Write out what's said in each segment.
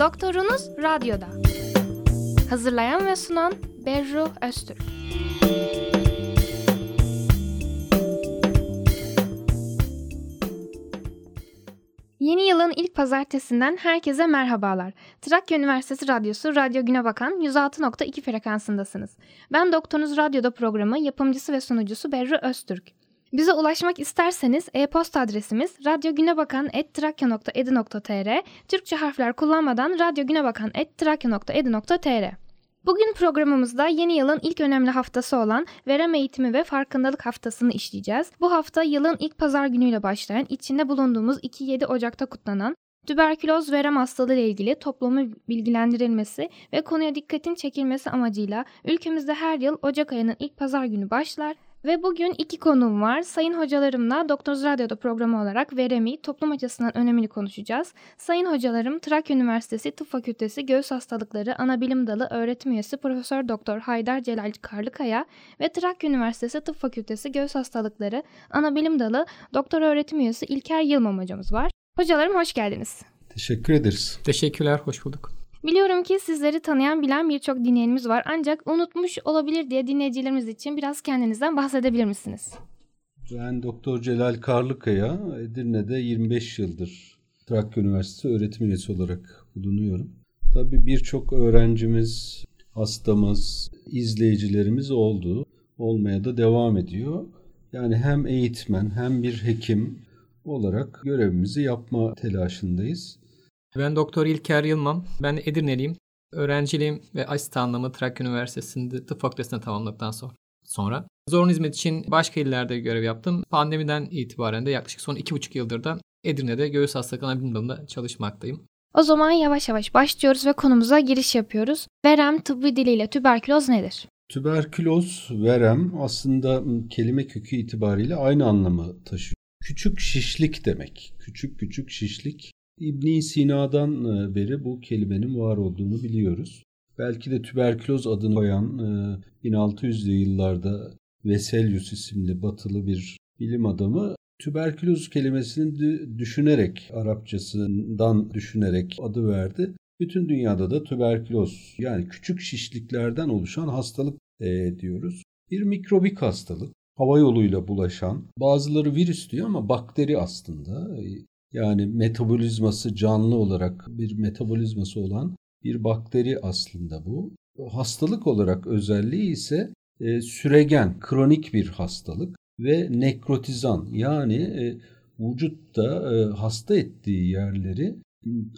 Doktorunuz Radyo'da. Hazırlayan ve sunan Berru Öztürk. Yeni yılın ilk pazartesinden herkese merhabalar. Trakya Üniversitesi Radyosu Radyo Güne Bakan 106.2 frekansındasınız. Ben Doktorunuz Radyo'da programı yapımcısı ve sunucusu Berru Öztürk. Bize ulaşmak isterseniz e-posta adresimiz radyogünebakan.trakya.edu.tr Türkçe harfler kullanmadan radyogünebakan.trakya.edu.tr Bugün programımızda yeni yılın ilk önemli haftası olan verem eğitimi ve farkındalık haftasını işleyeceğiz. Bu hafta yılın ilk pazar günüyle başlayan, içinde bulunduğumuz 2-7 Ocak'ta kutlanan Tüberküloz verem hastalığı ile ilgili toplumu bilgilendirilmesi ve konuya dikkatin çekilmesi amacıyla ülkemizde her yıl Ocak ayının ilk pazar günü başlar ve bugün iki konuğum var. Sayın hocalarımla Doktor Radyo'da programı olarak veremi, toplum açısından önemini konuşacağız. Sayın hocalarım Trakya Üniversitesi Tıp Fakültesi Göğüs Hastalıkları Anabilim Dalı öğretim üyesi Profesör Doktor Haydar Celal Karlıkaya ve Trakya Üniversitesi Tıp Fakültesi Göğüs Hastalıkları Anabilim Dalı Doktor öğretim üyesi İlker Yılmam hocamız var. Hocalarım hoş geldiniz. Teşekkür ederiz. Teşekkürler, hoş bulduk. Biliyorum ki sizleri tanıyan bilen birçok dinleyenimiz var ancak unutmuş olabilir diye dinleyicilerimiz için biraz kendinizden bahsedebilir misiniz? Ben Doktor Celal Karlıkaya, Edirne'de 25 yıldır Trakya Üniversitesi öğretim üyesi olarak bulunuyorum. Tabii birçok öğrencimiz, hastamız, izleyicilerimiz oldu. Olmaya da devam ediyor. Yani hem eğitmen hem bir hekim olarak görevimizi yapma telaşındayız. Ben Doktor İlker Yılmam. Ben Edirneliyim. Öğrenciliğim ve asistanlığımı Trakya Üniversitesi'nde tıp fakültesine tamamladıktan sonra. Sonra zorunlu hizmet için başka illerde görev yaptım. Pandemiden itibaren de yaklaşık son iki buçuk yıldır da Edirne'de göğüs hastalığı anabilim dalında çalışmaktayım. O zaman yavaş yavaş başlıyoruz ve konumuza giriş yapıyoruz. Verem tıbbi diliyle tüberküloz nedir? Tüberküloz, verem aslında kelime kökü itibariyle aynı anlamı taşıyor. Küçük şişlik demek. Küçük küçük şişlik. İbn Sina'dan e, beri bu kelimenin var olduğunu biliyoruz. Belki de tüberküloz adını koyan 1600'lü e, yıllarda Veselius isimli batılı bir bilim adamı tüberküloz kelimesini düşünerek Arapçasından düşünerek adı verdi. Bütün dünyada da tüberküloz yani küçük şişliklerden oluşan hastalık e, diyoruz. Bir mikrobik hastalık hava yoluyla bulaşan bazıları virüs diyor ama bakteri aslında yani metabolizması canlı olarak bir metabolizması olan bir bakteri aslında bu. Hastalık olarak özelliği ise e, süregen, kronik bir hastalık ve nekrotizan yani e, vücutta e, hasta ettiği yerleri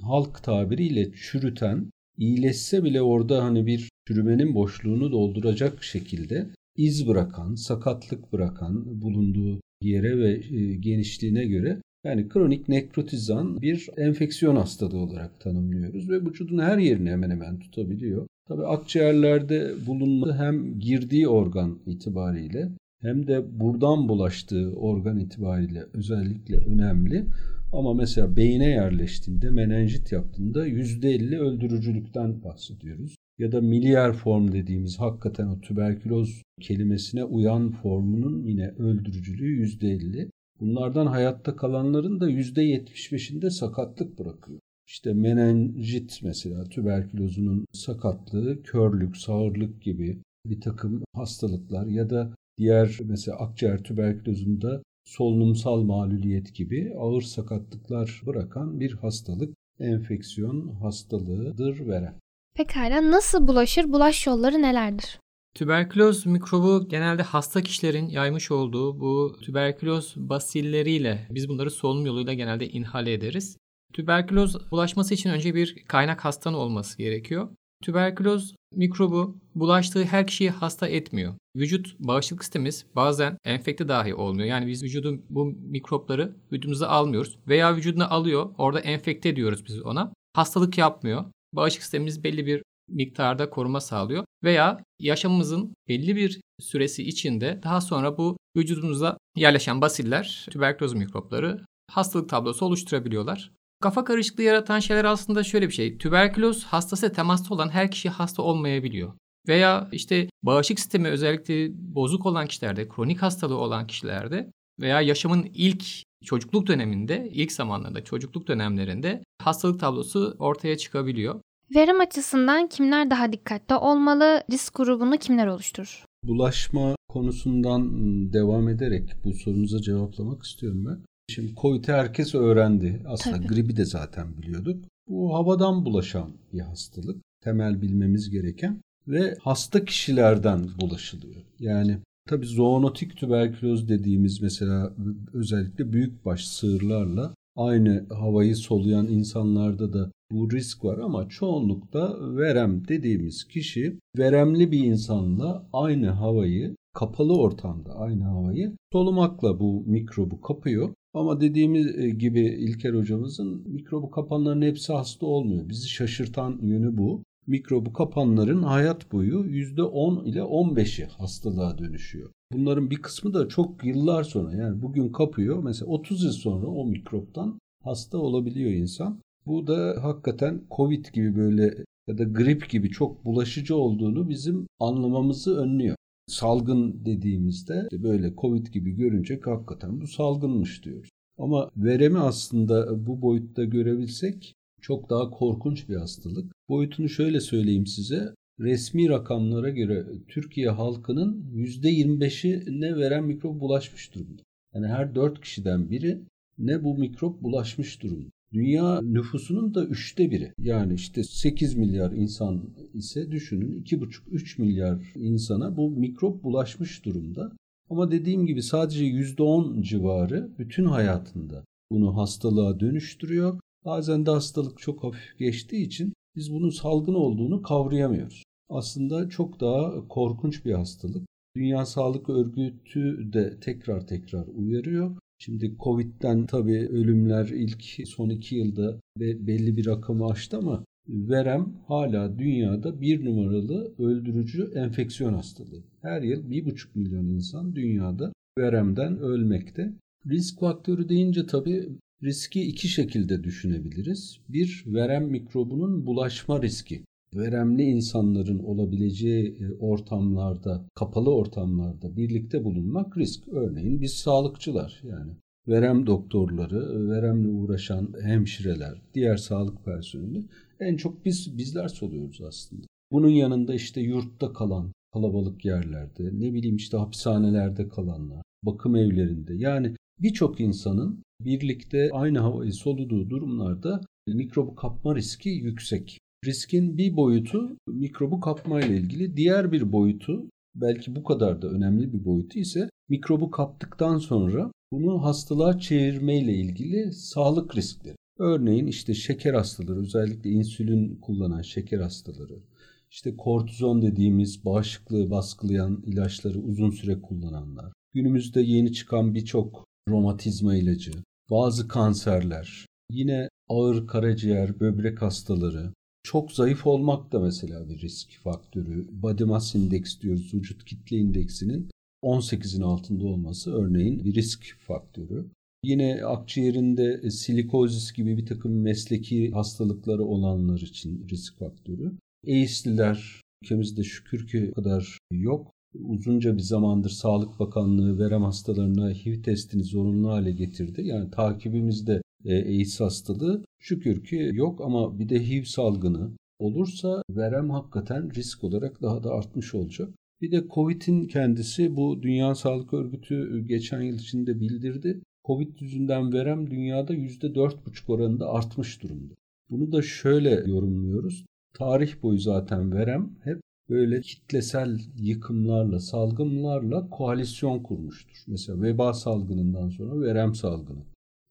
halk tabiriyle çürüten, iyileşse bile orada hani bir çürümenin boşluğunu dolduracak şekilde iz bırakan, sakatlık bırakan bulunduğu yere ve e, genişliğine göre yani kronik nekrotizan bir enfeksiyon hastalığı olarak tanımlıyoruz ve vücudun her yerini hemen hemen tutabiliyor. Tabii akciğerlerde bulunması hem girdiği organ itibariyle hem de buradan bulaştığı organ itibariyle özellikle önemli. Ama mesela beyine yerleştiğinde, menenjit yaptığında %50 öldürücülükten bahsediyoruz. Ya da miliyer form dediğimiz hakikaten o tüberküloz kelimesine uyan formunun yine öldürücülüğü %50. Bunlardan hayatta kalanların da %75'inde sakatlık bırakıyor. İşte menenjit mesela tüberkülozunun sakatlığı, körlük, sağırlık gibi bir takım hastalıklar ya da diğer mesela akciğer tüberkülozunda solunumsal maluliyet gibi ağır sakatlıklar bırakan bir hastalık, enfeksiyon hastalığıdır veren. Pekala nasıl bulaşır, bulaş yolları nelerdir? Tüberküloz mikrobu genelde hasta kişilerin yaymış olduğu bu tüberküloz basilleriyle biz bunları solunum yoluyla genelde inhale ederiz. Tüberküloz bulaşması için önce bir kaynak hastanın olması gerekiyor. Tüberküloz mikrobu bulaştığı her kişiyi hasta etmiyor. Vücut bağışıklık sistemimiz bazen enfekte dahi olmuyor. Yani biz vücudun bu mikropları vücudumuza almıyoruz veya vücuduna alıyor. Orada enfekte ediyoruz biz ona. Hastalık yapmıyor. Bağışıklık sistemimiz belli bir miktarda koruma sağlıyor veya yaşamımızın belli bir süresi içinde daha sonra bu vücudumuza yerleşen basiller, tüberküloz mikropları hastalık tablosu oluşturabiliyorlar. Kafa karışıklığı yaratan şeyler aslında şöyle bir şey. Tüberküloz hastası temasta olan her kişi hasta olmayabiliyor. Veya işte bağışıklık sistemi özellikle bozuk olan kişilerde, kronik hastalığı olan kişilerde veya yaşamın ilk çocukluk döneminde, ilk zamanlarda çocukluk dönemlerinde hastalık tablosu ortaya çıkabiliyor. Verim açısından kimler daha dikkatli olmalı? Risk grubunu kimler oluşturur? Bulaşma konusundan devam ederek bu sorunuza cevaplamak istiyorum ben. Şimdi COVID'i herkes öğrendi. Aslında Tabii. gribi de zaten biliyorduk. Bu havadan bulaşan bir hastalık. Temel bilmemiz gereken ve hasta kişilerden bulaşılıyor. Yani tabii zoonotik tüberküloz dediğimiz mesela özellikle büyükbaş sığırlarla aynı havayı soluyan insanlarda da bu risk var ama çoğunlukta verem dediğimiz kişi veremli bir insanla aynı havayı kapalı ortamda aynı havayı solumakla bu mikrobu kapıyor. Ama dediğimiz e, gibi İlker hocamızın mikrobu kapanların hepsi hasta olmuyor. Bizi şaşırtan yönü bu. Mikrobu kapanların hayat boyu %10 ile 15'i hastalığa dönüşüyor. Bunların bir kısmı da çok yıllar sonra yani bugün kapıyor. Mesela 30 yıl sonra o mikroptan hasta olabiliyor insan. Bu da hakikaten Covid gibi böyle ya da grip gibi çok bulaşıcı olduğunu bizim anlamamızı önlüyor. Salgın dediğimizde böyle Covid gibi görünce hakikaten bu salgınmış diyoruz. Ama veremi aslında bu boyutta görebilsek çok daha korkunç bir hastalık. Boyutunu şöyle söyleyeyim size. Resmi rakamlara göre Türkiye halkının %25'i ne veren mikrop bulaşmış durumda. Yani her 4 kişiden biri ne bu mikrop bulaşmış durumda. Dünya nüfusunun da üçte biri. Yani işte 8 milyar insan ise düşünün 2,5-3 milyar insana bu mikrop bulaşmış durumda. Ama dediğim gibi sadece %10 civarı bütün hayatında bunu hastalığa dönüştürüyor. Bazen de hastalık çok hafif geçtiği için biz bunun salgın olduğunu kavrayamıyoruz. Aslında çok daha korkunç bir hastalık. Dünya Sağlık Örgütü de tekrar tekrar uyarıyor. Şimdi Covid'den tabii ölümler ilk son iki yılda belli bir rakamı aştı ama verem hala dünyada bir numaralı öldürücü enfeksiyon hastalığı. Her yıl bir buçuk milyon insan dünyada veremden ölmekte. Risk faktörü deyince tabii riski iki şekilde düşünebiliriz. Bir, verem mikrobunun bulaşma riski. Veremli insanların olabileceği e, ortamlarda, kapalı ortamlarda birlikte bulunmak risk. Örneğin biz sağlıkçılar yani verem doktorları, veremle uğraşan hemşireler, diğer sağlık personeli en çok biz bizler soluyoruz aslında. Bunun yanında işte yurtta kalan kalabalık yerlerde, ne bileyim işte hapishanelerde kalanlar, bakım evlerinde yani birçok insanın birlikte aynı havayı soluduğu durumlarda mikrobu kapma riski yüksek. Riskin bir boyutu mikrobu kapma ile ilgili, diğer bir boyutu belki bu kadar da önemli bir boyutu ise mikrobu kaptıktan sonra bunu hastalığa çevirme ile ilgili sağlık riskleri. Örneğin işte şeker hastaları, özellikle insülin kullanan şeker hastaları, işte kortizon dediğimiz bağışıklığı baskılayan ilaçları uzun süre kullananlar, günümüzde yeni çıkan birçok romatizma ilacı, bazı kanserler, yine ağır karaciğer, böbrek hastaları, çok zayıf olmak da mesela bir risk faktörü. Body mass index diyoruz, vücut kitle indeksinin 18'in altında olması örneğin bir risk faktörü. Yine akciğerinde silikozis gibi bir takım mesleki hastalıkları olanlar için risk faktörü. AIDS'liler ülkemizde şükür ki o kadar yok. Uzunca bir zamandır Sağlık Bakanlığı verem hastalarına HIV testini zorunlu hale getirdi. Yani takibimizde e, AIDS hastalığı şükür ki yok ama bir de HIV salgını olursa verem hakikaten risk olarak daha da artmış olacak. Bir de Covid'in kendisi bu Dünya Sağlık Örgütü geçen yıl içinde bildirdi. Covid yüzünden verem dünyada %4,5 oranında artmış durumda. Bunu da şöyle yorumluyoruz. Tarih boyu zaten verem hep böyle kitlesel yıkımlarla, salgınlarla koalisyon kurmuştur. Mesela veba salgınından sonra verem salgını.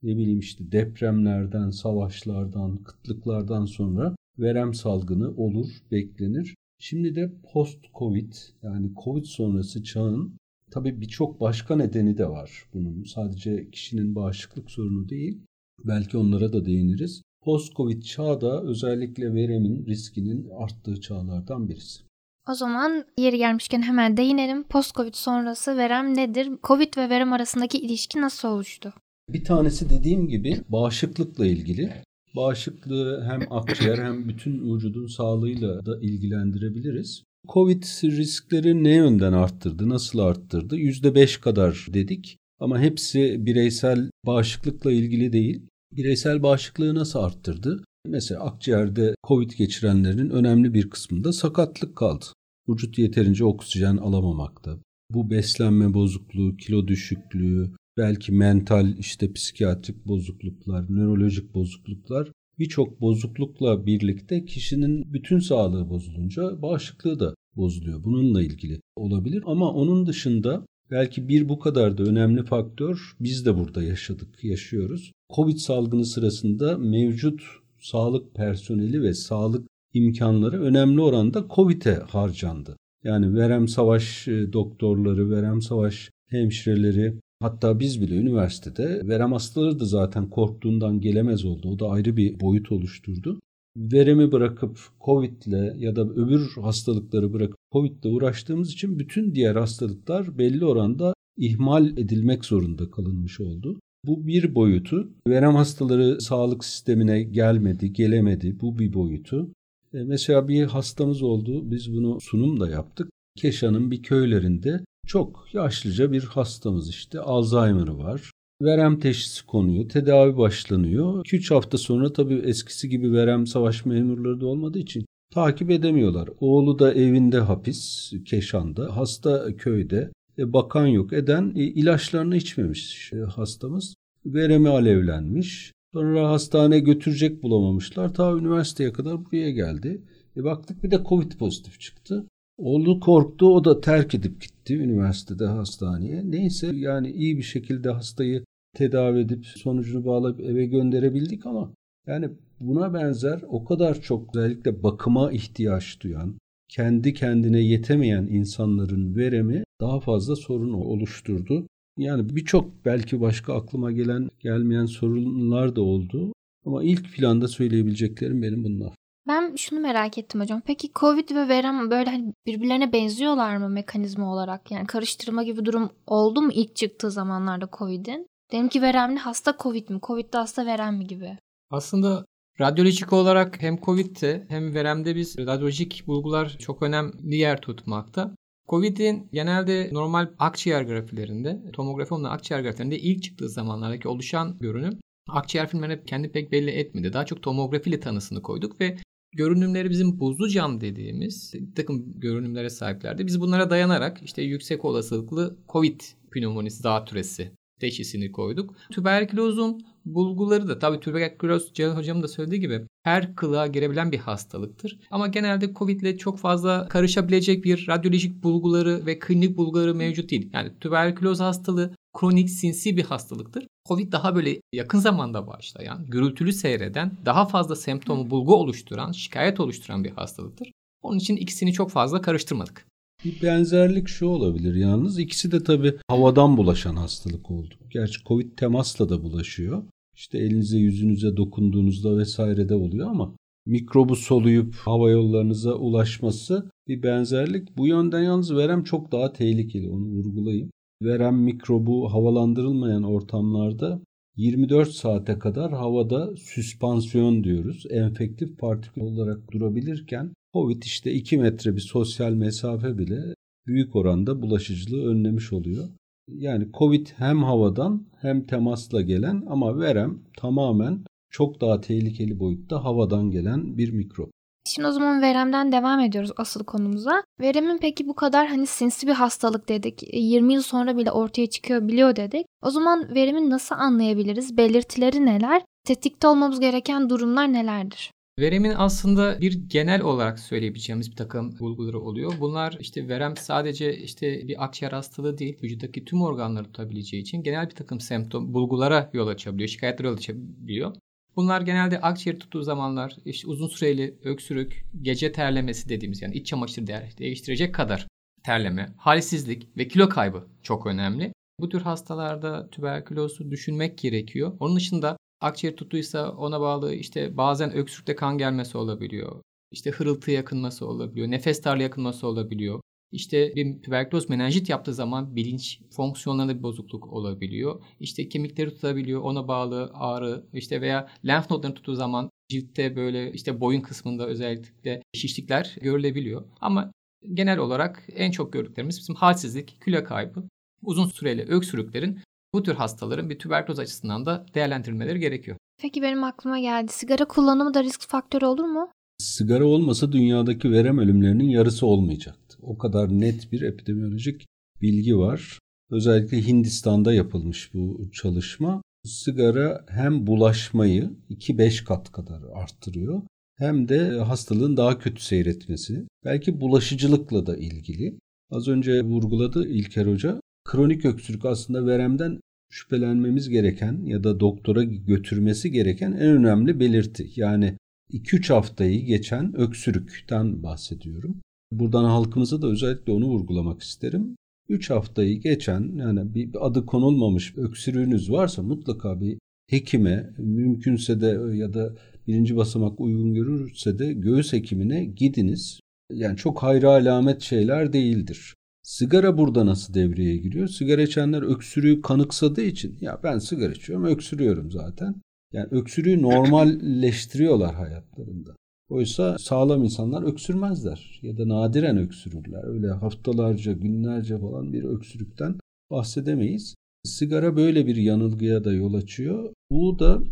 Ne bileyim işte depremlerden, savaşlardan, kıtlıklardan sonra verem salgını olur, beklenir. Şimdi de post-Covid yani Covid sonrası çağın tabii birçok başka nedeni de var bunun. Sadece kişinin bağışıklık sorunu değil. Belki onlara da değiniriz. Post-Covid çağda özellikle veremin riskinin arttığı çağlardan birisi. O zaman yeri gelmişken hemen değinelim. Post-Covid sonrası verem nedir? Covid ve verem arasındaki ilişki nasıl oluştu? Bir tanesi dediğim gibi bağışıklıkla ilgili. Bağışıklığı hem akciğer hem bütün vücudun sağlığıyla da ilgilendirebiliriz. Covid riskleri ne yönden arttırdı, nasıl arttırdı? %5 kadar dedik. Ama hepsi bireysel bağışıklıkla ilgili değil. Bireysel bağışıklığı nasıl arttırdı? Mesela akciğerde COVID geçirenlerin önemli bir kısmında sakatlık kaldı. Vücut yeterince oksijen alamamakta. Bu beslenme bozukluğu, kilo düşüklüğü, belki mental işte psikiyatrik bozukluklar, nörolojik bozukluklar birçok bozuklukla birlikte kişinin bütün sağlığı bozulunca bağışıklığı da bozuluyor. Bununla ilgili olabilir ama onun dışında belki bir bu kadar da önemli faktör biz de burada yaşadık, yaşıyoruz. Covid salgını sırasında mevcut sağlık personeli ve sağlık imkanları önemli oranda Covid'e harcandı. Yani verem savaş e, doktorları, verem savaş hemşireleri, hatta biz bile üniversitede verem hastaları da zaten korktuğundan gelemez oldu. O da ayrı bir boyut oluşturdu. Veremi bırakıp Covid'le ya da öbür hastalıkları bırakıp Covid'le uğraştığımız için bütün diğer hastalıklar belli oranda ihmal edilmek zorunda kalınmış oldu. Bu bir boyutu. Verem hastaları sağlık sistemine gelmedi, gelemedi. Bu bir boyutu. E, mesela bir hastamız oldu. Biz bunu sunum da yaptık. Keşan'ın bir köylerinde çok yaşlıca bir hastamız işte. Alzheimer'ı var. Verem teşhisi konuyor. Tedavi başlanıyor. 2-3 hafta sonra tabii eskisi gibi verem savaş memurları da olmadığı için takip edemiyorlar. Oğlu da evinde hapis, Keşan'da. Hasta köyde. E, bakan yok eden e, ilaçlarını içmemiş e, hastamız. Veremi alevlenmiş. Sonra hastane götürecek bulamamışlar. Ta üniversiteye kadar buraya geldi. E baktık bir de Covid pozitif çıktı. Oğlu korktu o da terk edip gitti üniversitede hastaneye. Neyse yani iyi bir şekilde hastayı tedavi edip sonucunu bağlayıp eve gönderebildik ama yani buna benzer o kadar çok özellikle bakıma ihtiyaç duyan, kendi kendine yetemeyen insanların veremi daha fazla sorun oluşturdu. Yani birçok belki başka aklıma gelen gelmeyen sorunlar da oldu. Ama ilk planda söyleyebileceklerim benim bunlar. Ben şunu merak ettim hocam. Peki Covid ve verem böyle hani birbirlerine benziyorlar mı mekanizma olarak? Yani karıştırma gibi durum oldu mu ilk çıktığı zamanlarda Covid'in? Dedim ki veremli hasta Covid mi? Covid'de hasta verem mi gibi? Aslında radyolojik olarak hem Covid'de hem veremde biz radyolojik bulgular çok önemli yer tutmakta. Covid'in genelde normal akciğer grafilerinde, tomografi olan akciğer grafilerinde ilk çıktığı zamanlardaki oluşan görünüm akciğer filmlerine kendi pek belli etmedi. Daha çok tomografiyle tanısını koyduk ve görünümleri bizim buzlu cam dediğimiz bir takım görünümlere sahiplerdi. Biz bunlara dayanarak işte yüksek olasılıklı COVID pneumonisi zatürresi teşhisini koyduk. Tüberkülozun bulguları da tabii tüberküloz Celal hocamın da söylediği gibi her kılığa girebilen bir hastalıktır. Ama genelde Covid ile çok fazla karışabilecek bir radyolojik bulguları ve klinik bulguları mevcut değil. Yani tüberküloz hastalığı kronik sinsi bir hastalıktır. Covid daha böyle yakın zamanda başlayan, gürültülü seyreden, daha fazla semptomu bulgu oluşturan, şikayet oluşturan bir hastalıktır. Onun için ikisini çok fazla karıştırmadık. Bir benzerlik şu olabilir yalnız. ikisi de tabii havadan bulaşan hastalık oldu. Gerçi Covid temasla da bulaşıyor. İşte elinize yüzünüze dokunduğunuzda vesaire de oluyor ama mikrobu soluyup hava yollarınıza ulaşması bir benzerlik. Bu yönden yalnız verem çok daha tehlikeli onu vurgulayayım. Verem mikrobu havalandırılmayan ortamlarda 24 saate kadar havada süspansiyon diyoruz. Enfektif partikül olarak durabilirken Covid işte 2 metre bir sosyal mesafe bile büyük oranda bulaşıcılığı önlemiş oluyor. Yani Covid hem havadan hem temasla gelen ama verem tamamen çok daha tehlikeli boyutta havadan gelen bir mikrop. Şimdi o zaman veremden devam ediyoruz asıl konumuza. Veremin peki bu kadar hani sinsi bir hastalık dedik. 20 yıl sonra bile ortaya çıkıyor biliyor dedik. O zaman veremin nasıl anlayabiliriz? Belirtileri neler? Tetikte olmamız gereken durumlar nelerdir? Veremin aslında bir genel olarak söyleyebileceğimiz bir takım bulguları oluyor. Bunlar işte verem sadece işte bir akciğer hastalığı değil, vücuttaki tüm organları tutabileceği için genel bir takım semptom, bulgulara yol açabiliyor, şikayetlere yol açabiliyor. Bunlar genelde akciğer tuttuğu zamanlar işte uzun süreli öksürük, gece terlemesi dediğimiz yani iç çamaşır değiştirecek kadar terleme, halsizlik ve kilo kaybı çok önemli. Bu tür hastalarda tüberkülozu düşünmek gerekiyor. Onun dışında akciğer tutuysa ona bağlı işte bazen öksürükte kan gelmesi olabiliyor. İşte hırıltı yakınması olabiliyor. Nefes darlığı yakınması olabiliyor. İşte bir tüberküloz menenjit yaptığı zaman bilinç fonksiyonlarında bir bozukluk olabiliyor. İşte kemikleri tutabiliyor, ona bağlı ağrı işte veya lenf nodlarını tuttuğu zaman ciltte böyle işte boyun kısmında özellikle şişlikler görülebiliyor. Ama genel olarak en çok gördüklerimiz bizim halsizlik, kilo kaybı, uzun süreli öksürüklerin bu tür hastaların bir tüberküloz açısından da değerlendirilmeleri gerekiyor. Peki benim aklıma geldi. Sigara kullanımı da risk faktörü olur mu? Sigara olmasa dünyadaki verem ölümlerinin yarısı olmayacaktı. O kadar net bir epidemiolojik bilgi var. Özellikle Hindistan'da yapılmış bu çalışma. Sigara hem bulaşmayı 2-5 kat kadar arttırıyor hem de hastalığın daha kötü seyretmesi. Belki bulaşıcılıkla da ilgili. Az önce vurguladı İlker Hoca. Kronik öksürük aslında veremden şüphelenmemiz gereken ya da doktora götürmesi gereken en önemli belirti. Yani 2-3 haftayı geçen öksürükten bahsediyorum. Buradan halkımıza da özellikle onu vurgulamak isterim. 3 haftayı geçen yani bir adı konulmamış öksürüğünüz varsa mutlaka bir hekime mümkünse de ya da birinci basamak uygun görürse de göğüs hekimine gidiniz. Yani çok hayra alamet şeyler değildir. Sigara burada nasıl devreye giriyor? Sigara içenler öksürüğü kanıksadığı için ya ben sigara içiyorum öksürüyorum zaten. Yani öksürüğü normalleştiriyorlar hayatlarında. Oysa sağlam insanlar öksürmezler ya da nadiren öksürürler. Öyle haftalarca, günlerce falan bir öksürükten bahsedemeyiz. Sigara böyle bir yanılgıya da yol açıyor. Bu da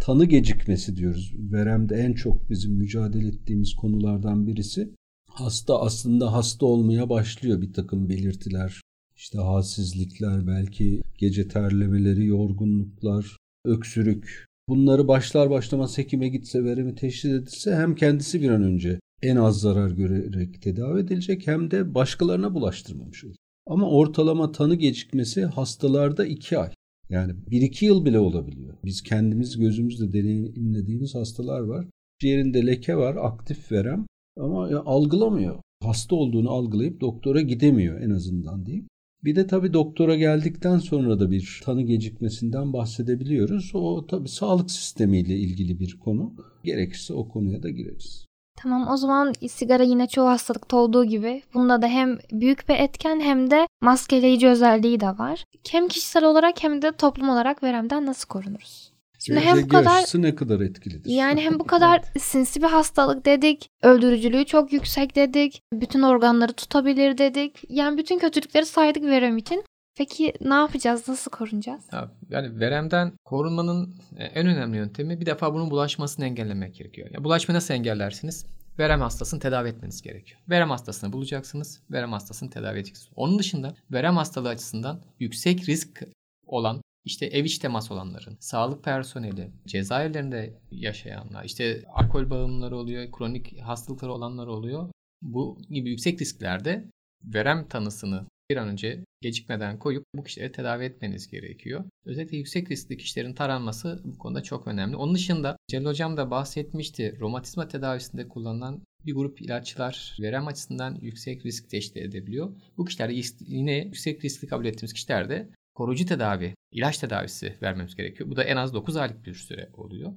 tanı gecikmesi diyoruz. Veremde en çok bizim mücadele ettiğimiz konulardan birisi. Hasta aslında hasta olmaya başlıyor bir takım belirtiler. İşte halsizlikler, belki gece terlemeleri, yorgunluklar, öksürük. Bunları başlar başlamaz hekime gitse, veremi teşhis edilse hem kendisi bir an önce en az zarar görerek tedavi edilecek hem de başkalarına bulaştırmamış olur. Ama ortalama tanı gecikmesi hastalarda 2 ay. Yani 1-2 yıl bile olabiliyor. Biz kendimiz gözümüzle deneyimlediğimiz hastalar var. Ciğerinde leke var, aktif verem ama algılamıyor. Hasta olduğunu algılayıp doktora gidemiyor en azından diyeyim. Bir de tabii doktora geldikten sonra da bir tanı gecikmesinden bahsedebiliyoruz. O tabii sağlık sistemiyle ilgili bir konu. Gerekirse o konuya da gireriz. Tamam o zaman sigara yine çoğu hastalıkta olduğu gibi bunda da hem büyük bir etken hem de maskeleyici özelliği de var. Hem kişisel olarak hem de toplum olarak veremden nasıl korunuruz? Şimdi hem bu kadar ne kadar etkilidir? Yani hem bu kadar sinsi bir hastalık dedik, öldürücülüğü çok yüksek dedik, bütün organları tutabilir dedik. Yani bütün kötülükleri saydık verem için. Peki ne yapacağız? Nasıl korunacağız? Yani veremden korunmanın e, en önemli yöntemi bir defa bunun bulaşmasını engellemek gerekiyor. Yani bulaşmayı nasıl engellersiniz? Verem hastasını tedavi etmeniz gerekiyor. Verem hastasını bulacaksınız. Verem hastasını tedavi edeceksiniz. Onun dışında verem hastalığı açısından yüksek risk olan işte ev iç temas olanların, sağlık personeli, cezaevlerinde yaşayanlar, işte alkol bağımlıları oluyor, kronik hastalıkları olanlar oluyor. Bu gibi yüksek risklerde verem tanısını bir an önce gecikmeden koyup bu kişileri tedavi etmeniz gerekiyor. Özellikle yüksek riskli kişilerin taranması bu konuda çok önemli. Onun dışında Celal Hocam da bahsetmişti. Romatizma tedavisinde kullanılan bir grup ilaçlar verem açısından yüksek risk teşkil edebiliyor. Bu kişilerde yine yüksek riskli kabul ettiğimiz kişilerde koruyucu tedavi, ilaç tedavisi vermemiz gerekiyor. Bu da en az 9 aylık bir süre oluyor.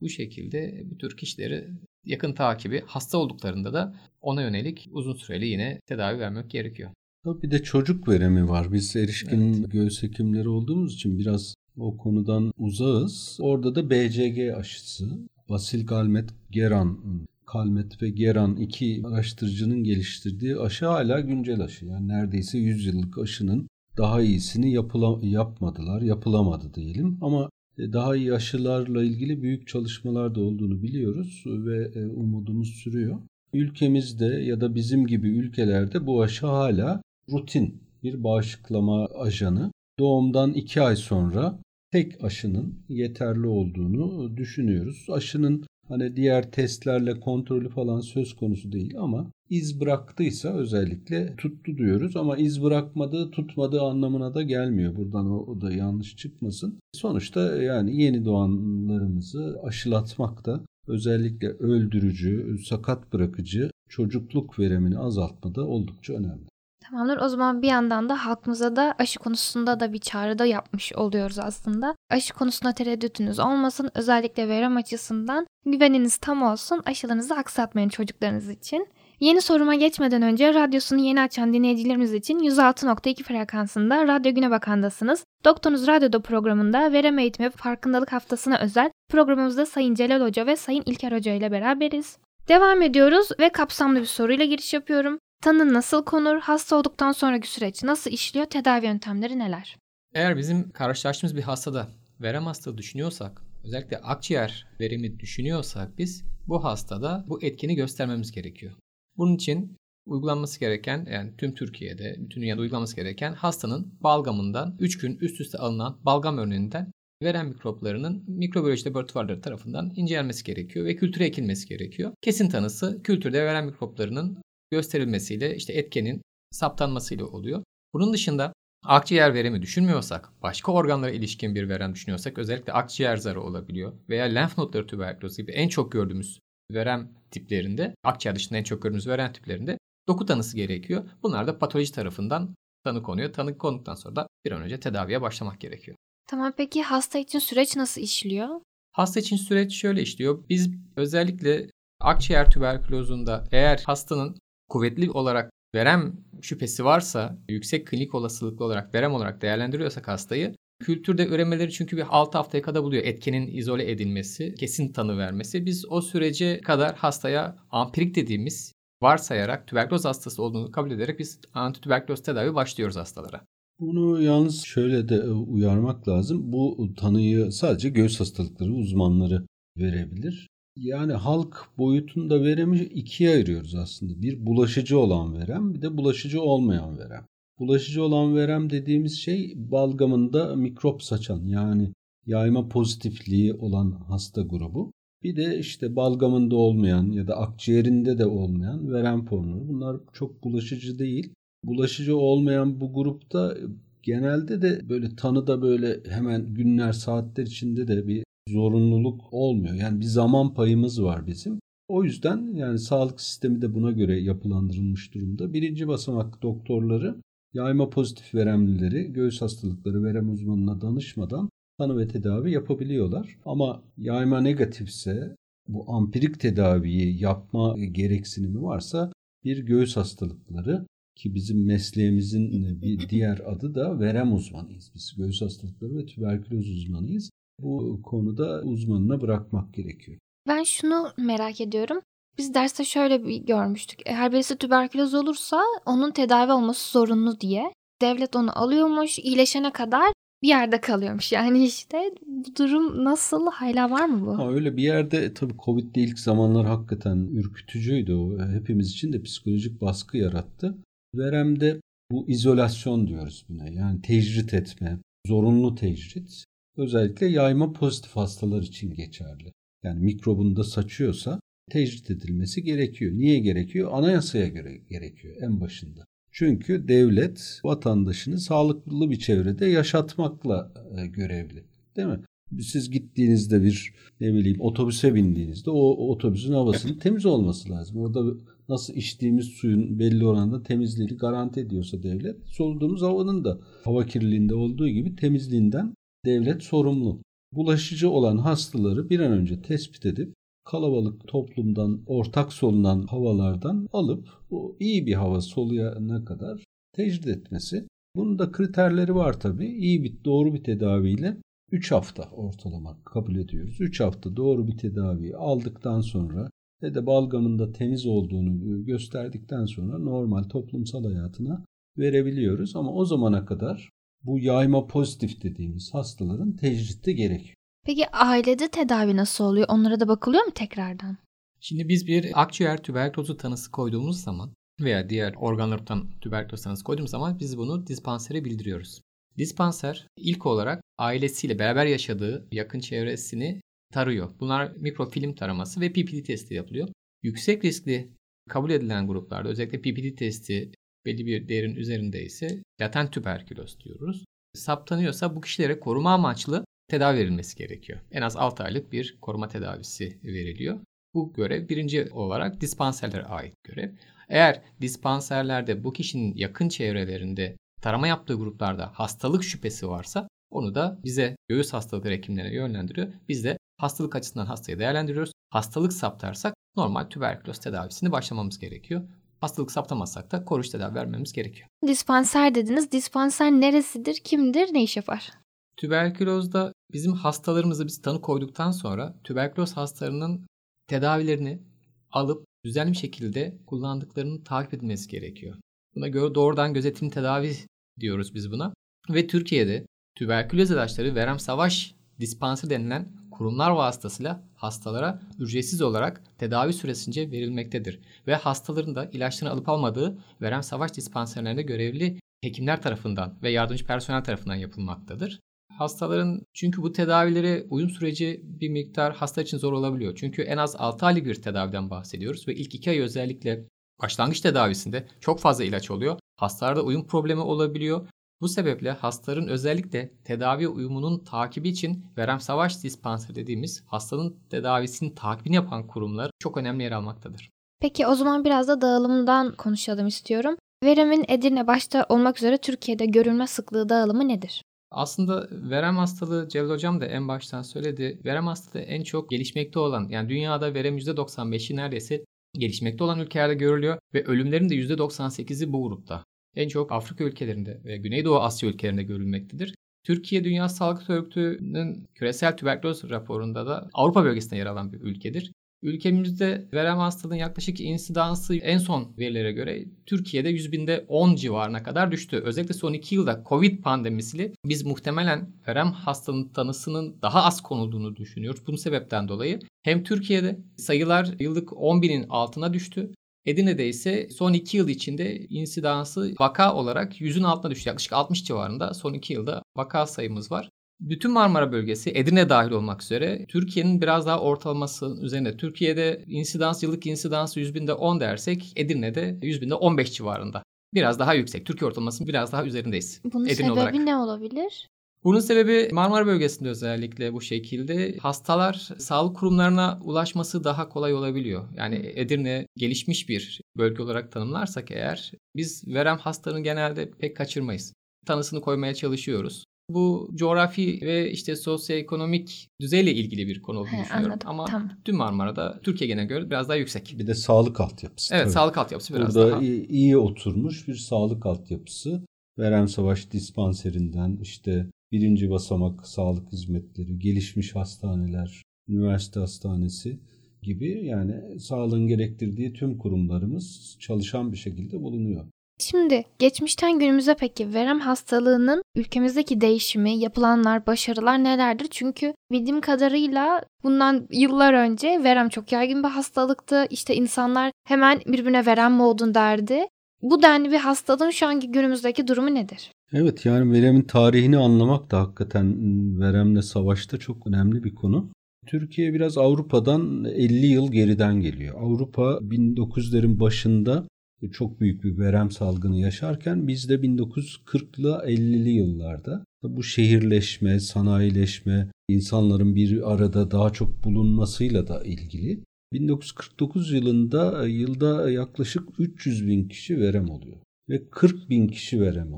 Bu şekilde bu tür kişileri yakın takibi hasta olduklarında da ona yönelik uzun süreli yine tedavi vermek gerekiyor. Bir de çocuk veremi var. Biz erişkin evet. göğüs hekimleri olduğumuz için biraz o konudan uzağız. Orada da BCG aşısı, Basil Galmet Geran Kalmet ve Geran iki araştırıcının geliştirdiği aşı hala güncel aşı. Yani neredeyse 100 yıllık aşının daha iyisini yapıla, yapmadılar, yapılamadı diyelim. Ama e, daha iyi aşılarla ilgili büyük çalışmalar da olduğunu biliyoruz ve e, umudumuz sürüyor. Ülkemizde ya da bizim gibi ülkelerde bu aşı hala rutin bir bağışıklama ajanı. Doğumdan 2 ay sonra tek aşının yeterli olduğunu düşünüyoruz. Aşının hani diğer testlerle kontrolü falan söz konusu değil ama iz bıraktıysa özellikle tuttu diyoruz ama iz bırakmadığı tutmadığı anlamına da gelmiyor. Buradan o, da yanlış çıkmasın. Sonuçta yani yeni doğanlarımızı aşılatmak da özellikle öldürücü, sakat bırakıcı çocukluk veremini azaltmada oldukça önemli. Tamamdır. O zaman bir yandan da halkımıza da aşı konusunda da bir çağrı da yapmış oluyoruz aslında. Aşı konusunda tereddütünüz olmasın. Özellikle verem açısından güveniniz tam olsun. Aşılarınızı aksatmayın çocuklarınız için. Yeni soruma geçmeden önce radyosunu yeni açan dinleyicilerimiz için 106.2 frekansında Radyo Güne Bakan'dasınız. Doktorunuz Radyo'da programında verem eğitimi farkındalık haftasına özel programımızda Sayın Celal Hoca ve Sayın İlker Hoca ile beraberiz. Devam ediyoruz ve kapsamlı bir soruyla giriş yapıyorum. Tanı nasıl konur? Hasta olduktan sonraki süreç nasıl işliyor? Tedavi yöntemleri neler? Eğer bizim karşılaştığımız bir hastada verem hastalığı düşünüyorsak, özellikle akciğer veremi düşünüyorsak biz bu hastada bu etkini göstermemiz gerekiyor. Bunun için uygulanması gereken yani tüm Türkiye'de, bütün dünyada uygulanması gereken hastanın balgamından 3 gün üst üste alınan balgam örneğinden veren mikroplarının mikrobiyoloji laboratuvarları tarafından incelenmesi gerekiyor ve kültüre ekilmesi gerekiyor. Kesin tanısı kültürde veren mikroplarının gösterilmesiyle işte etkenin saptanmasıyla oluyor. Bunun dışında akciğer veremi düşünmüyorsak, başka organlara ilişkin bir verem düşünüyorsak özellikle akciğer zarı olabiliyor veya lenf nodları tüberkülozu gibi en çok gördüğümüz verem tiplerinde, akciğer dışında en çok gördüğümüz verem tiplerinde doku tanısı gerekiyor. Bunlar da patoloji tarafından tanı konuyor. Tanı konduktan sonra da bir an önce tedaviye başlamak gerekiyor. Tamam peki hasta için süreç nasıl işliyor? Hasta için süreç şöyle işliyor. Biz özellikle akciğer tüberkülozunda eğer hastanın kuvvetli olarak verem şüphesi varsa, yüksek klinik olasılıklı olarak verem olarak değerlendiriyorsak hastayı, kültürde üremeleri çünkü bir 6 haftaya kadar buluyor. Etkenin izole edilmesi, kesin tanı vermesi. Biz o sürece kadar hastaya ampirik dediğimiz varsayarak tüberküloz hastası olduğunu kabul ederek biz antitüberküloz tedavi başlıyoruz hastalara. Bunu yalnız şöyle de e, uyarmak lazım. Bu tanıyı sadece göğüs hastalıkları uzmanları verebilir. Yani halk boyutunda veremi ikiye ayırıyoruz aslında. Bir bulaşıcı olan verem bir de bulaşıcı olmayan verem. Bulaşıcı olan verem dediğimiz şey balgamında mikrop saçan yani yayma pozitifliği olan hasta grubu. Bir de işte balgamında olmayan ya da akciğerinde de olmayan verem formları. Bunlar çok bulaşıcı değil. Bulaşıcı olmayan bu grupta genelde de böyle tanıda böyle hemen günler saatler içinde de bir zorunluluk olmuyor. Yani bir zaman payımız var bizim. O yüzden yani sağlık sistemi de buna göre yapılandırılmış durumda. Birinci basamak doktorları yayma pozitif veremlileri göğüs hastalıkları verem uzmanına danışmadan tanı ve tedavi yapabiliyorlar. Ama yayma negatifse bu ampirik tedaviyi yapma gereksinimi varsa bir göğüs hastalıkları ki bizim mesleğimizin bir diğer adı da verem uzmanıyız. Biz göğüs hastalıkları ve tüberküloz uzmanıyız. Bu konuda uzmanına bırakmak gerekiyor. Ben şunu merak ediyorum. Biz derste şöyle bir görmüştük. Eğer birisi tüberküloz olursa onun tedavi olması zorunlu diye. Devlet onu alıyormuş, iyileşene kadar bir yerde kalıyormuş. Yani işte bu durum nasıl? Hala var mı bu? Ha, öyle bir yerde tabii Covid'de ilk zamanlar hakikaten ürkütücüydü o. Hepimiz için de psikolojik baskı yarattı. Verem'de bu izolasyon diyoruz buna. Yani tecrit etme, zorunlu tecrit. Özellikle yayma pozitif hastalar için geçerli. Yani mikrobunda saçıyorsa tecrit edilmesi gerekiyor. Niye gerekiyor? Anayasaya göre gerekiyor en başında. Çünkü devlet vatandaşını sağlıklı bir çevrede yaşatmakla e, görevli. Değil mi? Siz gittiğinizde bir ne bileyim otobüse bindiğinizde o otobüsün havasının temiz olması lazım. Orada nasıl içtiğimiz suyun belli oranda temizliğini garanti ediyorsa devlet, soluduğumuz havanın da hava kirliliğinde olduğu gibi temizliğinden devlet sorumlu. Bulaşıcı olan hastaları bir an önce tespit edip kalabalık toplumdan, ortak solunan havalardan alıp o iyi bir hava soluyana kadar tecrit etmesi. Bunun da kriterleri var tabii. İyi bir doğru bir tedaviyle 3 hafta ortalama kabul ediyoruz. 3 hafta doğru bir tedavi aldıktan sonra ve de balgamında temiz olduğunu gösterdikten sonra normal toplumsal hayatına verebiliyoruz. Ama o zamana kadar bu yayma pozitif dediğimiz hastaların tecritti gerekiyor. Peki ailede tedavi nasıl oluyor? Onlara da bakılıyor mu tekrardan? Şimdi biz bir akciğer tüberkülozu tanısı koyduğumuz zaman veya diğer organlardan tüberküloz tanısı koyduğumuz zaman biz bunu dispansere bildiriyoruz. Dispanser ilk olarak ailesiyle beraber yaşadığı yakın çevresini tarıyor. Bunlar mikrofilm taraması ve PPD testi yapılıyor. Yüksek riskli kabul edilen gruplarda özellikle PPD testi belli bir değerin üzerinde ise latent tüberküloz diyoruz. Saptanıyorsa bu kişilere koruma amaçlı tedavi verilmesi gerekiyor. En az 6 aylık bir koruma tedavisi veriliyor. Bu görev birinci olarak dispanserlere ait görev. Eğer dispanserlerde bu kişinin yakın çevrelerinde tarama yaptığı gruplarda hastalık şüphesi varsa onu da bize göğüs hastalıkları hekimlerine yönlendiriyor. Biz de hastalık açısından hastayı değerlendiriyoruz. Hastalık saptarsak normal tüberküloz tedavisini başlamamız gerekiyor. Hastalık saptamazsak da koruyucu tedavi vermemiz gerekiyor. Dispanser dediniz. Dispanser neresidir, kimdir, ne iş yapar? Tüberkülozda bizim hastalarımızı biz tanı koyduktan sonra tüberküloz hastalarının tedavilerini alıp düzenli bir şekilde kullandıklarını takip edilmesi gerekiyor. Buna göre doğrudan gözetim tedavi diyoruz biz buna. Ve Türkiye'de tüberküloz ilaçları verem savaş dispanser denilen kurumlar vasıtasıyla hastalara ücretsiz olarak tedavi süresince verilmektedir. Ve hastaların da ilaçlarını alıp almadığı verem savaş dispanserlerinde görevli hekimler tarafından ve yardımcı personel tarafından yapılmaktadır. Hastaların çünkü bu tedavilere uyum süreci bir miktar hasta için zor olabiliyor. Çünkü en az 6 aylık bir tedaviden bahsediyoruz ve ilk 2 ay özellikle başlangıç tedavisinde çok fazla ilaç oluyor. Hastalarda uyum problemi olabiliyor. Bu sebeple hastaların özellikle tedavi uyumunun takibi için verem savaş dispanser dediğimiz hastanın tedavisinin takibini yapan kurumlar çok önemli yer almaktadır. Peki o zaman biraz da dağılımdan konuşalım istiyorum. Veremin Edirne başta olmak üzere Türkiye'de görülme sıklığı dağılımı nedir? Aslında verem hastalığı Celal Hocam da en baştan söyledi. Verem hastalığı en çok gelişmekte olan yani dünyada verem %95'i neredeyse gelişmekte olan ülkelerde görülüyor ve ölümlerin de %98'i bu grupta. En çok Afrika ülkelerinde ve Güneydoğu Asya ülkelerinde görülmektedir. Türkiye Dünya Sağlık Örgütü'nün küresel tüberküloz raporunda da Avrupa bölgesinde yer alan bir ülkedir. Ülkemizde verem hastalığın yaklaşık insidansı en son verilere göre Türkiye'de 100 binde 10 civarına kadar düştü. Özellikle son 2 yılda Covid pandemisiyle biz muhtemelen verem hastalığının tanısının daha az konulduğunu düşünüyoruz. Bunun sebepten dolayı hem Türkiye'de sayılar yıllık 10 binin altına düştü. Edirne'de ise son 2 yıl içinde insidansı vaka olarak 100'ün altına düştü. Yaklaşık 60 civarında son 2 yılda vaka sayımız var. Bütün Marmara bölgesi Edirne dahil olmak üzere Türkiye'nin biraz daha ortalaması üzerinde. Türkiye'de insidans yıllık insidans 100 binde 10 dersek Edirne'de 100 binde 15 civarında. Biraz daha yüksek. Türkiye ortalamasının biraz daha üzerindeyiz. Bunun Edirne sebebi olarak. ne olabilir? Bunun sebebi Marmara bölgesinde özellikle bu şekilde hastalar sağlık kurumlarına ulaşması daha kolay olabiliyor. Yani Edirne gelişmiş bir bölge olarak tanımlarsak eğer biz verem hastalarını genelde pek kaçırmayız. Tanısını koymaya çalışıyoruz. Bu coğrafi ve işte sosyoekonomik düzeyle ilgili bir konu olduğunu He, düşünüyorum. anladım, Ama tamam. tüm Marmara'da Türkiye genel göre biraz daha yüksek. Bir de sağlık altyapısı. Evet tabii. sağlık altyapısı biraz Burada daha. iyi, iyi oturmuş bir sağlık altyapısı. Verem Savaş dispanserinden işte birinci basamak sağlık hizmetleri, gelişmiş hastaneler, üniversite hastanesi gibi yani sağlığın gerektirdiği tüm kurumlarımız çalışan bir şekilde bulunuyor. Şimdi geçmişten günümüze peki verem hastalığının ülkemizdeki değişimi, yapılanlar, başarılar nelerdir? Çünkü bildiğim kadarıyla bundan yıllar önce verem çok yaygın bir hastalıktı. İşte insanlar hemen birbirine verem mi oldun derdi. Bu denli bir hastalığın şu anki günümüzdeki durumu nedir? Evet yani veremin tarihini anlamak da hakikaten veremle savaşta çok önemli bir konu. Türkiye biraz Avrupa'dan 50 yıl geriden geliyor. Avrupa 1900'lerin başında çok büyük bir verem salgını yaşarken biz de 1940'lı 50'li yıllarda bu şehirleşme, sanayileşme, insanların bir arada daha çok bulunmasıyla da ilgili 1949 yılında yılda yaklaşık 300 bin kişi verem oluyor. Ve 40 bin kişi verem,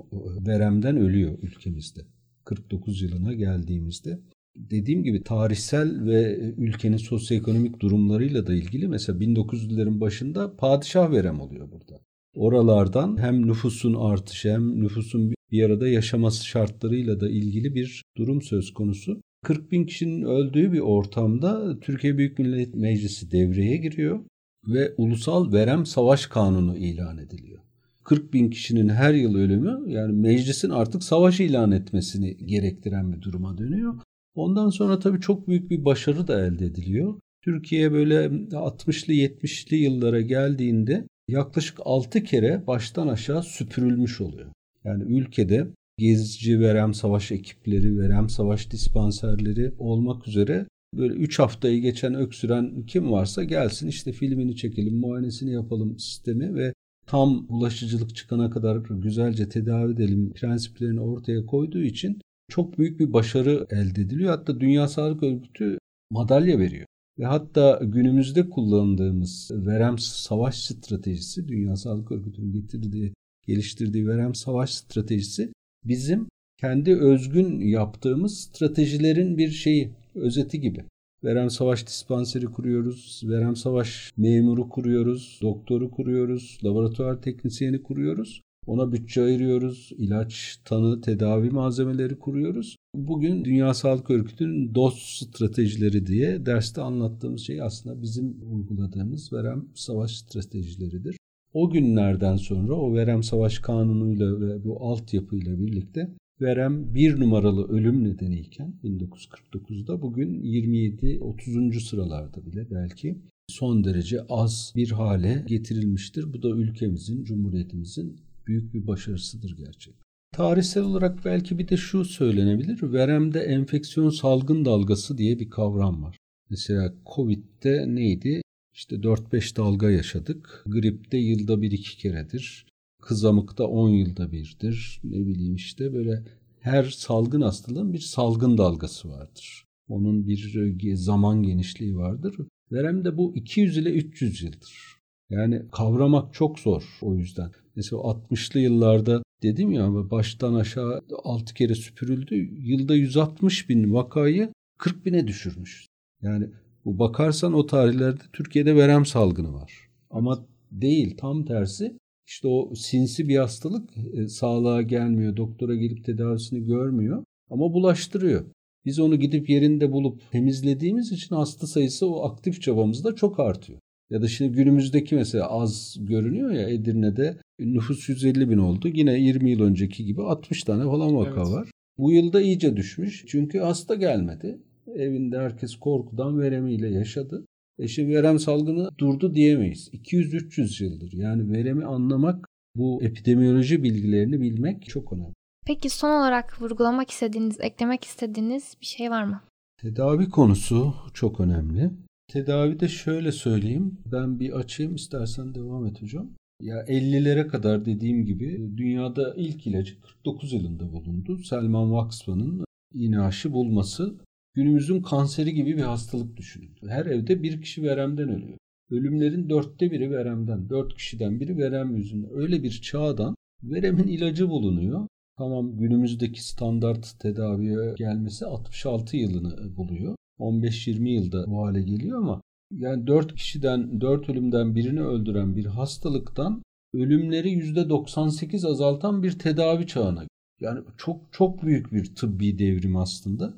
veremden ölüyor ülkemizde. 49 yılına geldiğimizde. Dediğim gibi tarihsel ve ülkenin sosyoekonomik durumlarıyla da ilgili mesela 1900'lerin başında padişah verem oluyor burada. Oralardan hem nüfusun artışı hem nüfusun bir arada yaşaması şartlarıyla da ilgili bir durum söz konusu. 40 bin kişinin öldüğü bir ortamda Türkiye Büyük Millet Meclisi devreye giriyor ve Ulusal Verem Savaş Kanunu ilan ediliyor. 40 bin kişinin her yıl ölümü yani meclisin artık savaş ilan etmesini gerektiren bir duruma dönüyor. Ondan sonra tabii çok büyük bir başarı da elde ediliyor. Türkiye böyle 60'lı 70'li yıllara geldiğinde yaklaşık 6 kere baştan aşağı süpürülmüş oluyor. Yani ülkede gezici verem savaş ekipleri, verem savaş dispanserleri olmak üzere böyle 3 haftayı geçen öksüren kim varsa gelsin işte filmini çekelim, muayenesini yapalım sistemi ve tam bulaşıcılık çıkana kadar güzelce tedavi edelim prensiplerini ortaya koyduğu için çok büyük bir başarı elde ediliyor. Hatta Dünya Sağlık Örgütü madalya veriyor. Ve hatta günümüzde kullandığımız verem savaş stratejisi, Dünya Sağlık Örgütü'nün getirdiği, geliştirdiği verem savaş stratejisi bizim kendi özgün yaptığımız stratejilerin bir şeyi, özeti gibi. Verem Savaş Dispanseri kuruyoruz, Verem Savaş memuru kuruyoruz, doktoru kuruyoruz, laboratuvar teknisyeni kuruyoruz. Ona bütçe ayırıyoruz, ilaç, tanı, tedavi malzemeleri kuruyoruz. Bugün Dünya Sağlık Örgütü'nün DOS stratejileri diye derste anlattığımız şey aslında bizim uyguladığımız verem savaş stratejileridir. O günlerden sonra o verem savaş kanunuyla ve bu altyapıyla birlikte verem bir numaralı ölüm nedeniyken 1949'da bugün 27-30. sıralarda bile belki son derece az bir hale getirilmiştir. Bu da ülkemizin, cumhuriyetimizin büyük bir başarısıdır gerçekten. Tarihsel olarak belki bir de şu söylenebilir. Veremde enfeksiyon salgın dalgası diye bir kavram var. Mesela Covid'de neydi? İşte 4-5 dalga yaşadık. Gripte yılda bir iki keredir. Kızamıkta 10 yılda birdir. Ne bileyim işte böyle her salgın hastalığın bir salgın dalgası vardır. Onun bir zaman genişliği vardır. Veremde bu 200 ile 300 yıldır. Yani kavramak çok zor o yüzden. Mesela 60'lı yıllarda dedim ya baştan aşağı 6 kere süpürüldü. Yılda 160 bin vakayı 40 bine düşürmüş. Yani bu bakarsan o tarihlerde Türkiye'de verem salgını var. Ama değil tam tersi. İşte o sinsi bir hastalık e, sağlığa gelmiyor. Doktora gelip tedavisini görmüyor ama bulaştırıyor. Biz onu gidip yerinde bulup temizlediğimiz için hasta sayısı o aktif çabamızda çok artıyor. Ya da şimdi günümüzdeki mesela az görünüyor ya Edirne'de nüfus 150 bin oldu. Yine 20 yıl önceki gibi 60 tane falan vaka evet. var. Bu yılda iyice düşmüş. Çünkü hasta gelmedi. Evinde herkes korkudan veremiyle yaşadı. E şimdi verem salgını durdu diyemeyiz. 200-300 yıldır. Yani veremi anlamak, bu epidemiyoloji bilgilerini bilmek çok önemli. Peki son olarak vurgulamak istediğiniz, eklemek istediğiniz bir şey var mı? Tedavi konusu çok önemli. Tedavide şöyle söyleyeyim. Ben bir açayım istersen devam et hocam. Ya 50'lere kadar dediğim gibi dünyada ilk ilacı 49 yılında bulundu. Selman Waxman'ın iğne aşı bulması günümüzün kanseri gibi bir hastalık düşünün. Her evde bir kişi veremden ölüyor. Ölümlerin dörtte biri veremden, dört kişiden biri verem yüzünden. Öyle bir çağdan veremin ilacı bulunuyor. Tamam günümüzdeki standart tedaviye gelmesi 66 yılını buluyor. 15-20 yılda bu hale geliyor ama yani 4 kişiden 4 ölümden birini öldüren bir hastalıktan ölümleri %98 azaltan bir tedavi çağına. Yani çok çok büyük bir tıbbi devrim aslında.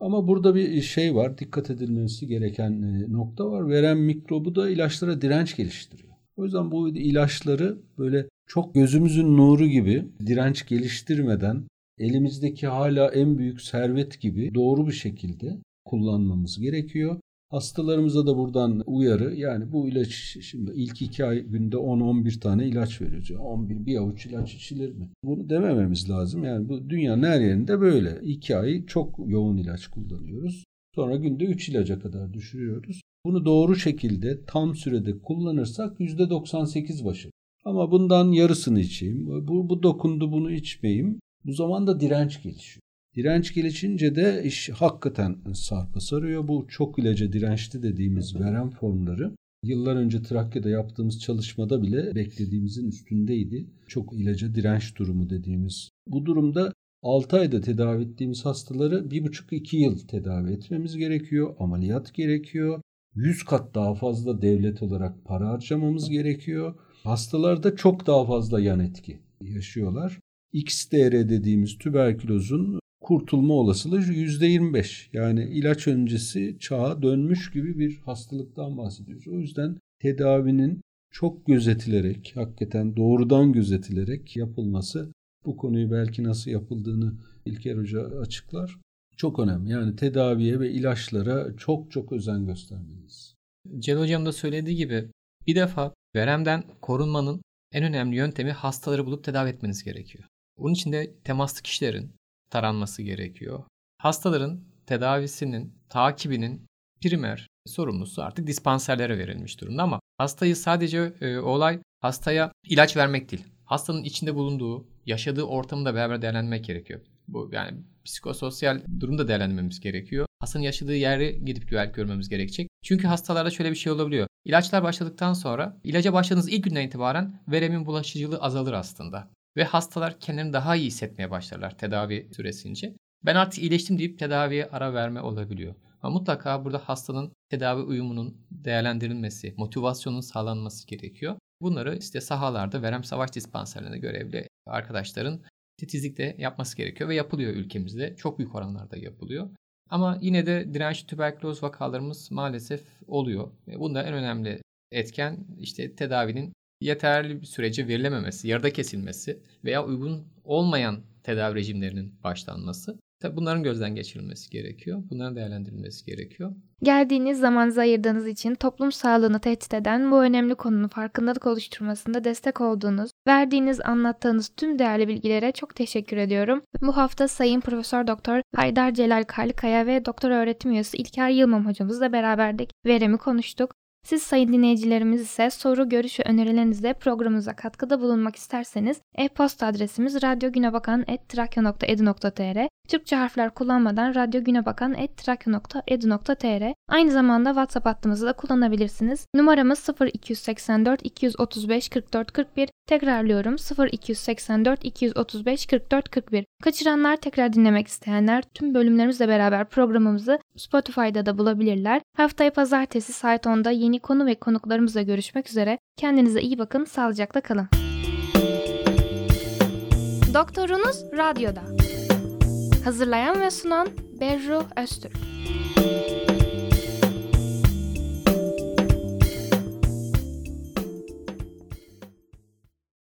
Ama burada bir şey var, dikkat edilmesi gereken e, nokta var. Veren mikrobu da ilaçlara direnç geliştiriyor. O yüzden bu ilaçları böyle çok gözümüzün nuru gibi direnç geliştirmeden elimizdeki hala en büyük servet gibi doğru bir şekilde kullanmamız gerekiyor. Hastalarımıza da buradan uyarı yani bu ilaç şimdi ilk iki ay günde 10-11 tane ilaç veriyoruz. 11 bir avuç ilaç içilir mi? Bunu demememiz lazım. Yani bu dünyanın her yerinde böyle. İki ay çok yoğun ilaç kullanıyoruz. Sonra günde 3 ilaca kadar düşürüyoruz. Bunu doğru şekilde tam sürede kullanırsak %98 başı. Ama bundan yarısını içeyim. Bu, bu dokundu bunu içmeyeyim. Bu zaman da direnç gelişiyor. Direnç gelişince de iş hakikaten sarpa sarıyor. Bu çok ilaca dirençli dediğimiz verem formları yıllar önce Trakya'da yaptığımız çalışmada bile beklediğimizin üstündeydi. Çok ilaca direnç durumu dediğimiz. Bu durumda 6 ayda tedavi ettiğimiz hastaları 1,5-2 yıl tedavi etmemiz gerekiyor. Ameliyat gerekiyor. 100 kat daha fazla devlet olarak para harcamamız gerekiyor. Hastalarda çok daha fazla yan etki yaşıyorlar. XDR dediğimiz tüberkülozun kurtulma olasılığı %25. Yani ilaç öncesi çağa dönmüş gibi bir hastalıktan bahsediyoruz. O yüzden tedavinin çok gözetilerek, hakikaten doğrudan gözetilerek yapılması bu konuyu belki nasıl yapıldığını İlker Hoca açıklar. Çok önemli. Yani tedaviye ve ilaçlara çok çok özen göstermeliyiz. Cel Hocam da söylediği gibi bir defa veremden korunmanın en önemli yöntemi hastaları bulup tedavi etmeniz gerekiyor. Bunun için de temaslı kişilerin taranması gerekiyor. Hastaların tedavisinin, takibinin primer sorumlusu artık dispanserlere verilmiş durumda ama hastayı sadece e, olay hastaya ilaç vermek değil. Hastanın içinde bulunduğu, yaşadığı ortamı da beraber değerlendirmek gerekiyor. Bu yani psikososyal durumda değerlendirmemiz gerekiyor. Hastanın yaşadığı yeri gidip güvenlik görmemiz gerekecek. Çünkü hastalarda şöyle bir şey olabiliyor. İlaçlar başladıktan sonra ilaca başladığınız ilk günden itibaren veremin bulaşıcılığı azalır aslında. Ve hastalar kendilerini daha iyi hissetmeye başlarlar tedavi süresince. Ben artık iyileştim deyip tedaviye ara verme olabiliyor. Ama mutlaka burada hastanın tedavi uyumunun değerlendirilmesi, motivasyonun sağlanması gerekiyor. Bunları işte sahalarda verem savaş dispanserlerine görevli arkadaşların titizlikle yapması gerekiyor ve yapılıyor ülkemizde. Çok büyük oranlarda yapılıyor. Ama yine de dirençli tüberküloz vakalarımız maalesef oluyor. Ve bunda en önemli etken işte tedavinin yeterli bir sürece verilememesi, yarıda kesilmesi veya uygun olmayan tedavi rejimlerinin başlanması. Tabii bunların gözden geçirilmesi gerekiyor. Bunların değerlendirilmesi gerekiyor. Geldiğiniz zamanınızı ayırdığınız için toplum sağlığını tehdit eden bu önemli konunun farkındalık oluşturmasında destek olduğunuz, verdiğiniz, anlattığınız tüm değerli bilgilere çok teşekkür ediyorum. Bu hafta Sayın Profesör Doktor Haydar Celal Karlıkaya ve Doktor Öğretim Üyesi İlker Yılmam hocamızla beraberdik. Veremi konuştuk. Siz sayın dinleyicilerimiz ise soru, görüş ve önerilerinizle programımıza katkıda bulunmak isterseniz e-posta adresimiz radyogünebakan.trakya.edu.tr Türkçe harfler kullanmadan radyogünebakan.trakya.edu.tr Aynı zamanda WhatsApp hattımızı da kullanabilirsiniz. Numaramız 0284 235 44 41 Tekrarlıyorum 0284 235 44 41 Kaçıranlar tekrar dinlemek isteyenler tüm bölümlerimizle beraber programımızı Spotify'da da bulabilirler. Haftaya pazartesi saat 10'da yeni konu ve konuklarımızla görüşmek üzere. Kendinize iyi bakın, sağlıcakla kalın. Doktorunuz Radyo'da. Hazırlayan ve sunan Berru Öztürk.